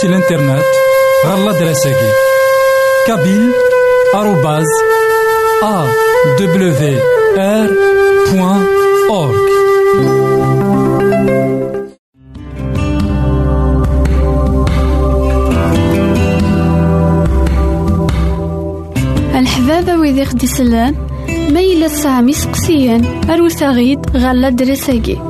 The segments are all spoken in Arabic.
سي الانترنت غالا دراساكي كابيل آروباز أ دبليو آر بوان أورك الحبابة ويدي خدي سلان إلا تسعة سقسيان أروت غيد غالا دراساكي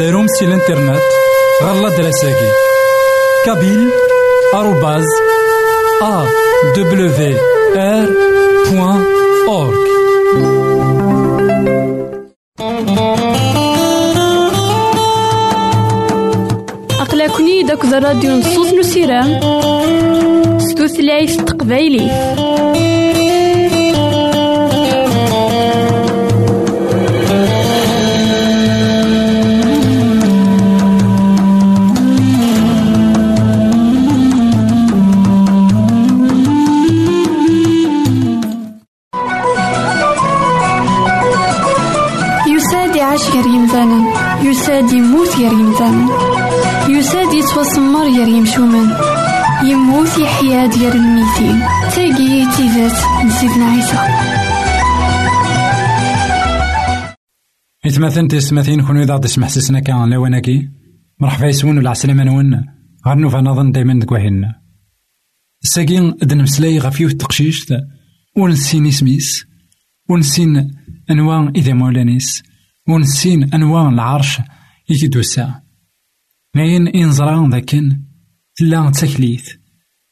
غديرهم سي الانترنت غالا دراساكي كابيل آروباز أ دبليو آر بوان أورك أقلكني داك الراديو نصوص نسيرام ستوثلايف تقبايلي. يعيش غير يمثالا يساد يموت غير يمثالا يساد يتوسمر غير يمشومان يموت يحيا ديال الميتين تاقي تيزات نسيدنا عيسى. إثماثن تسمثين كونو إذا تسمح سسنا كان لواناكي مرحبا يسون ولا عسلامة نون. غير نوفا نظن دايما دكواهن الساقين ادن مسلاي غفيو التقشيش ونسين سميس ونسين أنواع إذا مولانيس. ونسين أنواع العرش يكدوسا. ناين إنزران ذاكن تلا تكليث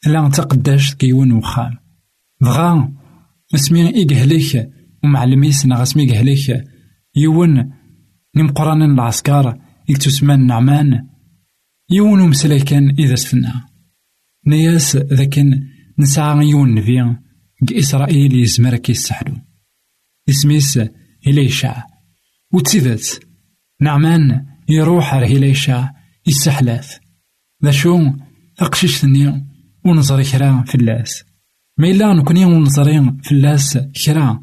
تلا تقداش كيون وخام بغا اسمي إيقهليك ومعلميس نغ اسمي إيقهليك يون نمقران العسكر يكتسمان نعمان. يون ومسلاي كان إذا سفنا نياس ذاكن نسعى يون نبي إسرائيل يزمر كيسحلو اسميس إليشع وتسيدت نعمان يروح على إليشع يسحلاث ذا شو؟ أقشيش ثنيا ونظري كرا في اللاس. ما إلا نكوني ونظري في اللاس كرا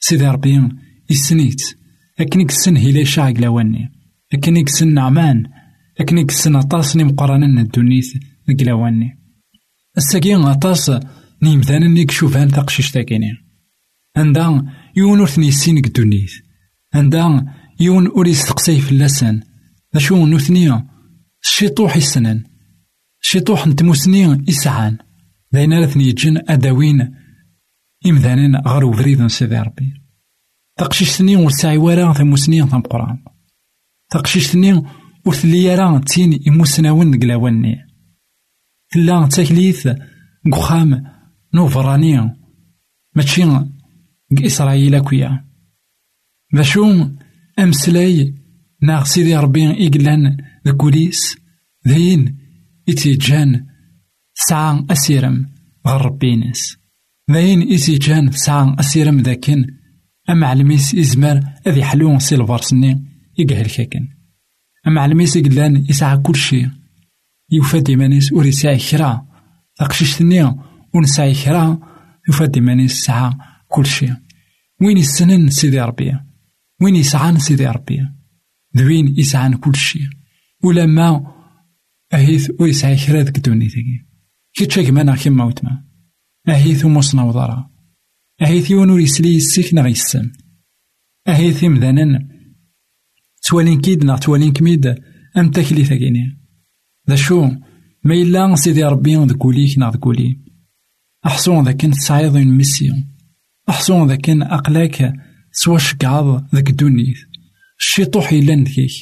سيدي ربي يسنيت. أكنيك السن إليشع قلاواني أكنيك السن نعمان. أكنيك السن أطاس مقارنة الدنيث قلاواني الساقين أطاس نيمثانا نيك شوفان تقشيش تاكيني عندها عندها يون ور يستقسي في اللسان ذا نوثنيا الشيطوح يسنن الشيطوح نتموسني يسعان داين رثني يجن أداوين إمذانين غير وفريد سيدي ربي تقشيش ثني ور ساعي ورا ثموسني ثم قران تقشيش ثني ور ثلي راه تين يموسناون قلاواني تلا تاكليث قخام نوفراني ماشي إسرائيل أكويا باشو أمسلاي ناغ سيدي ربي إقلان ذكوليس ذين إتيجان ساعة أسيرم غير ربينس ذين إتيجان ساعة أسيرم ذاكن أم علميس إزمار أذي حلو سيلفر سني يقهل كاكن أم علميس إقلان يسعى كل شي يوفاد إيمانيس ور يسعى كرا تقشيش ثنيا ونسعي كرا يوفاد إيمانيس سعى كل شي وين يسنن سيدي ربي وين يسعان سيدي ربي؟ ذوين يسعان كل شيء ولما أهيث ويسعى كرا ذك دونيتاكي كي تشاك مانا كيما وتما. أهيث ومصنا وضرا. أهيث يون ور يسلي يسيك نغ يسم. أهيث مذانا توالين كيد نا توالين كميد أم تاكلي ثاكيني ذا شو؟ ما إلا سيدي ربي ذكوليك نا ذكولي أحسون ذا كنت سعيد ميسيون أحسون ذا كان أقلاك سواش قعض ذاك الدنيث الشيطوح يلان ذكيك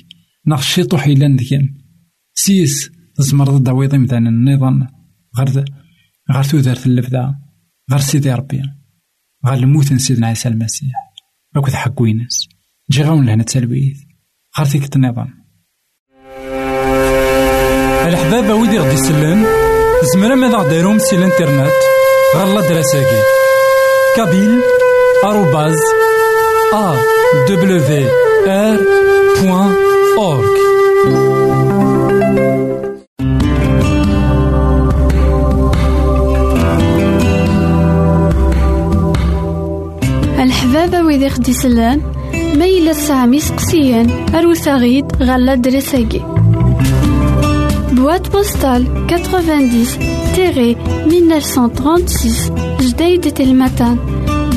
ناخ الشيطوح يلان ذكيم سيس تزمر ضد عويض مثلا النظام. غير غير تودرت اللفذا غير سيدي ربي. غير الموت سيدنا عيسى المسيح. أكو حق وينس جي غاون لهنا تسلبيث. غير ثيك النظام. الحبابة ويدي غدي يسلم زمرا ماذا غديرهم سي الانترنت. غالا دراساكي. كابيل. آروباز. أورك الحبابة ويدي خدي سلان ميلا سامي سقسيان. أروثاغيد غالا دريساكي. Boîte postale 90-1936 Jdeïd Telmatan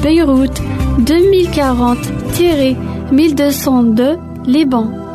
Beyrouth 2040-1202 Liban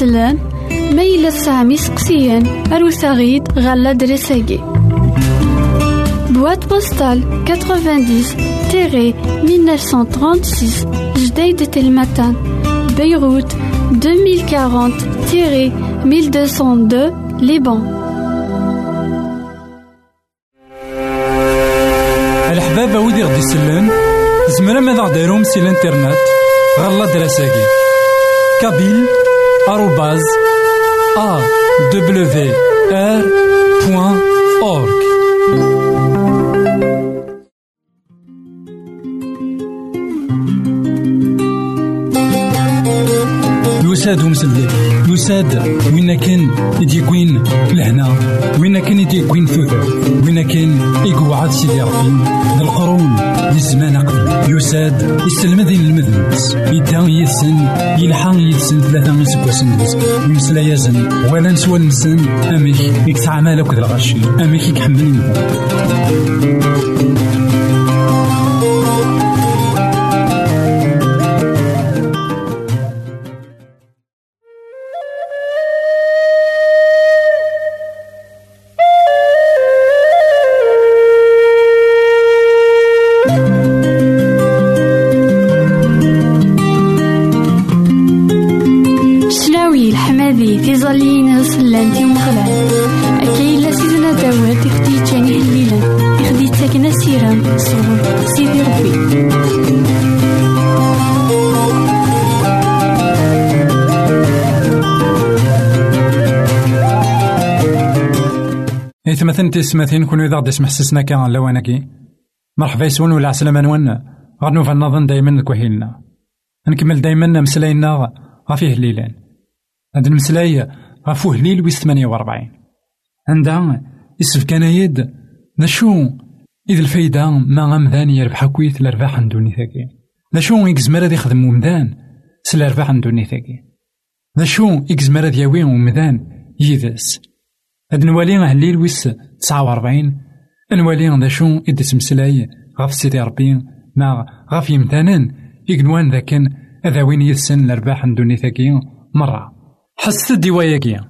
سلان إلا تسعام سقسيان أروت غيد غالا دريساكي. Boîte postale 90-1936 Jdeï de Telmatan Beyrouth 2040-1202 Liban الحباب ودي غدي يسلم زمرا ماذا غديرهم سي الإنترنت غالا دراساكي كابيل آروباز أ دبليو آر بوان أورك يساد ومسلي يساد وين كان يديكوين لهنا؟ وين كان يديكوين ثوث وين كان يقعد سيدي ربي؟ القرون للزمان قبل. يساد يسلم ذي المذنبس يدا يسن يلحق يسن ثلاثة يسكوسن يمسلا يزن ولا نسوى نسن. أميك يكتعمل أكد الغشي. أميك يكحمل تسمثين كون إذا غدي سمحسسنا كان لوانكي مرحبا يسون ولا عسلامة نون غير نوفا نظن دايما كوهيلنا نكمل دايما مسلاينا غافيه هليلان هاد المسلاي غافو هليل ويس ثمانية وربعين عندها يسف كان يد. نشو إذ الفايدة ما غمدان يربح كويت الأرباح ندوني ثاكي. نشو يكزمر هاد يخدم ومدان سل ندوني ثاكي. نشو يكزمر هاد ياوي ومدان يدس. هاد نوالي هليل ويس تسعة وربعين نوالي ذا شو إدي تمسلاي؟ غاف سيدي ربي. ما غاف يمتانن يقنوان ذاكن. هذا وين يسن الأرباح ندوني ثاكي؟ مرة. حست الدواياكي.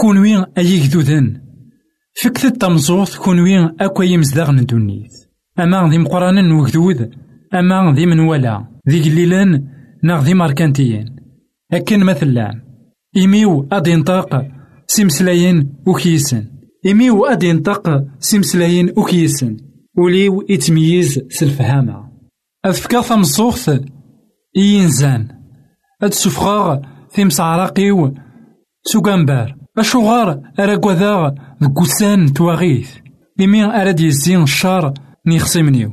كونوين أي ذن فكت التمزوط كونوين أكو يمزدغ ندونيت أما ذي مقرانا وكذوذ أما ذي من ولا. ذي قليلان ناغ ذي ماركانتيين. أكن مثلا. إيميو أدي ينطاق سيمسلاين وكيسن. إمي وأد ينطق سيمسلاين وكيسن وليو يتميز سلفهامة أذفكا ثمصوخت ينزان أد سفغاغ تيمسعراقيو سوغامبار أشوغار أراكوذاغ ذكوسان تواغيث إمي أراد يزين الشار نيخسي منيو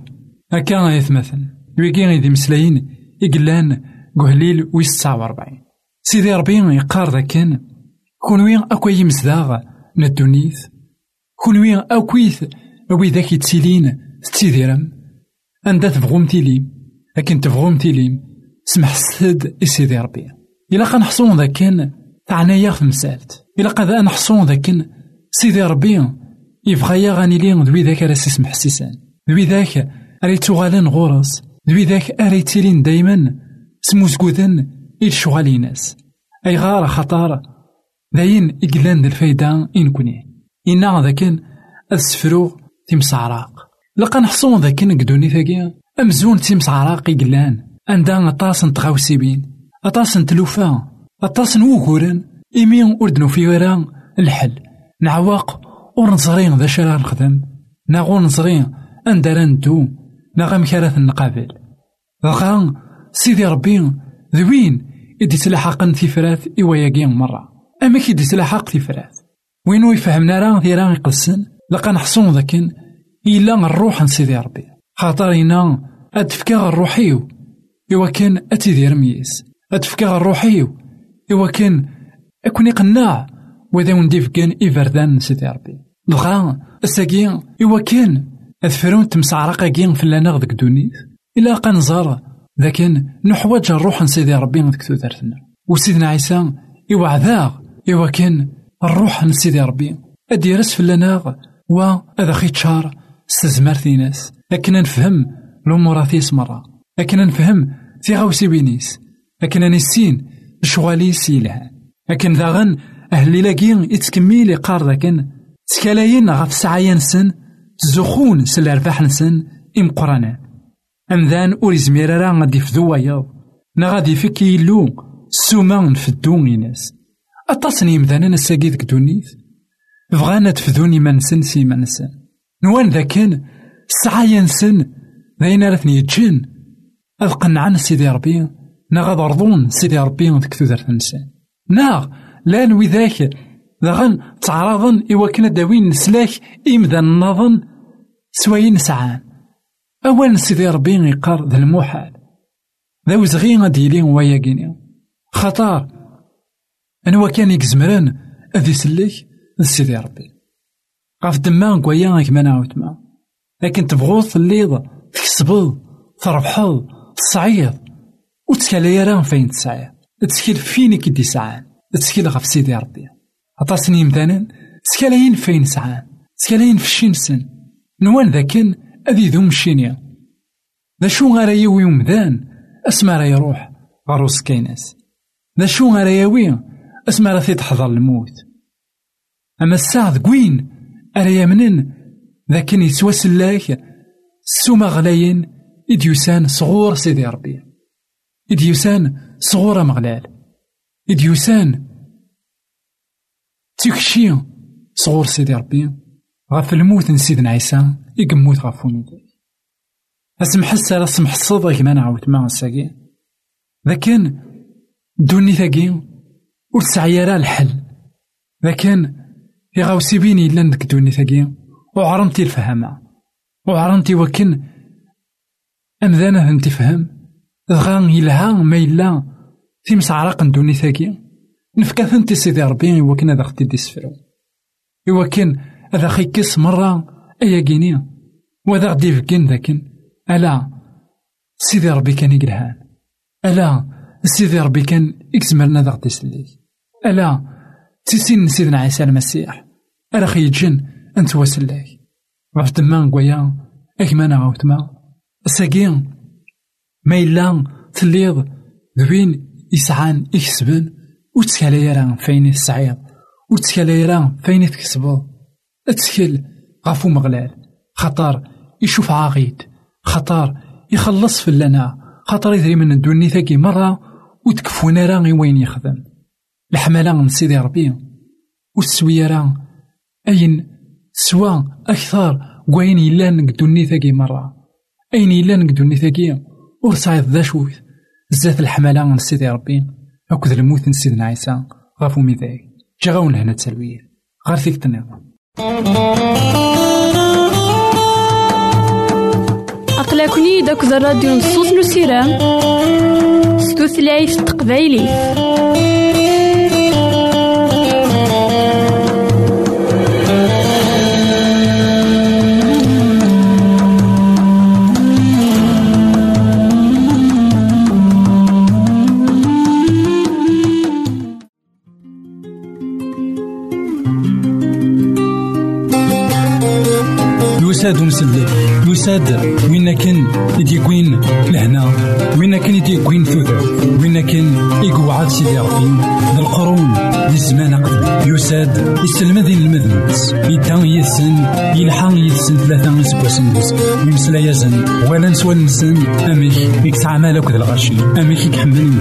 أكا غيثمثل ويكي غيدي مسلاين إقلان قهليل ويس تسعة وربعين سيدي ربي يقار ذاكن كونوي أكو يمزداغ ندونيث كونوي أكويث ويذاك يتسيلين تتسيديرم أندا تبغوم تيليم لكن تبغوم تيليم سمح سد إسيدي ربي إلا قا نحصون ذاكن تعنايا مسالت إلا قا نحصون ذاكن سيدي ربي يبغى يا غاني لي ذوي ذاك راه سيسمح سيسان ذوي ذاك راه تغالن غورس ذوي ذاك راه تيلين دايما سموزكوذن ناس أي غار خطار داين إقلان الفايدة إنكوني إنا ذاكن أسفرو تيمسعراق لقا نحصون ذاكن قدوني ثاقيا أمزون تيمسعراق إقلان عندها أطاس تغاوسيبين أطاس تلوفا أطاس نوغورن إمي أردنو في ورا الحل نعواق ورنصرين ذا شرا نخدم ناغو نصرين أندر ندو ناغا كارث نقابل غا سيدي ربي ذوين إدي تلاحقن ثيفرات إواياقين مرة أما كي دي تلاحق وينو يفهمنا راه ثيرا يقسن؟ لقا نحصون ذاكن. إلا الروح نسيدي ربي. خاطرينا أتفكا الروحيو إوا كان أتيدير ميس. أتفكا الروحيو إوا كان أكون قناع وذا ونديف كان إفردان سيدي ربي. دغا الساقي إوا كان أثفرون تمسعرقا كين اللانغ ذاك دونيت إلا قنزار لكن نحوج الروح نسيدي ربي ذاك تودرتنا وسيدنا عيسى إوا إوا كان الروح نسيدي ربي. أدي يرس فلنا و هذا خي تشار استزمار ناس. لكن نفهم الأمور ثيس مرة لكن نفهم في غاوسي بينيس. لكن نسين شغالي سيلها لكن داغن أهل لاكين يتكمل يقار ذاكن تكالاين غف سعيا نسن تزخون سل الرباح نسن إمقرانا أمذان أور يزمير راه غادي يفدو وايض نا غادي يفك يلو السوما نفدو إناس أطاس يمدانا نساقي ذك دونيت بغانا نسن سي ما نسن. نوان ذاكن السعايا نسن ذاين رثني يتجن أذ قنعان سيدي ربي نا غاد رضون سيدي ربي ذك تودرت نسان نا لا نوي ذاك داغن تعرضن إوا كنا داوين نسلاك إمذا نظن سواين سعان أول سيدي ربي يقار ذا المحال. ذا وزغي يلي ويا كيني. خطار أنوا كان يكزمرن أذي سليك سيدي ربي. غاف دما كوايا كما نعاود ما. لكن تبغوض الليض تكسبض تربحض تصعيد وتسكالي راه فين تسعى تسكيل فيني كي سعان تسكيل غف سيدي ربي. عطاسني مثلا تسكالاين فين سعان تسكالاين في الشين سن؟ نوان ذاكن أذي ذو مشينيا ذا شو غارا يوي ومذان؟ أسما راه يروح غروس كيناس ذا شو غارا يوي أسما راه تحضر الموت. أما الساعة ذكوين أرا يمنن ذاكن يتوسلاك السوما غلاين إديوسان صغور سيدي ربي. إديوسان صغور مغلال. إديوسان تيكشي صغور سيدي ربي. غاف الموت نسيدنا عيسى يقموت غاف اسمح السارة اسمح الصدق ما نعاود ما ساقي. لكن دوني وتسعي راه الحل. لكن يغاوسي بيني إلا ندك دوني ثاقي وعرمتي الفهمة. وعرمتي وكن أمذانه أنت فهم. دغا يلها ما إلا في مسعرق دوني ثاقي نفكا ثنتي سيدي ربي وكن هذا ختي دي سفرو وكن هذا خيكس مرة أيا كيني. وهذا غدي يفكين ذاكن. ألا سيدي ربي كان يقلهان ألا سيدي ربي كان يكزمرنا ذا غدي سليك. ألا تيسين سيدنا عيسى المسيح؟ ألا خيجن أنت وسلاك غف دمان قويا أكما غوتما ساقين ما. إلا تليض ذوين يسعان يكسبن. وتسكالا راه فاين السعيد؟ وتسكالا راه فاين تكسبو؟ اتسكل غافو مغلال. خطر يشوف عاغيد خطر يخلص في اللنا. خطر يدري من الدنيا ثاكي مرة وتكفونا راه وين يخدم. الحمالة من سيدي ربي. والسوية راه أين سوا أكثر؟ وين إلا نقدوني ثاكي مرة؟ أين إلا نقدوني ثاكي ورصايد ذا شوث زات الحمالة من سيدي ربي. أكد الموت سيدنا عيسى. غافو ميداي. جا غاون هنا تسلوية. غير فيك تنظم أقلكني داك الراديو نصوص نسيرام ستوثلايف تقبايلي يساد يساد وين كان يديكوين لهنا. وين كان يديكوين ثوث وين كان يقعد سيدي ربي؟ ذا القرون ذي الزمان يساد يسلم ذي المذنبس يدان يسن يلحق يسن ثلاثة اسبوعسن ويمسلا يزن ولا نسوى نسن. اميك يكسع مالك ذا الغشي اميك يكحمل.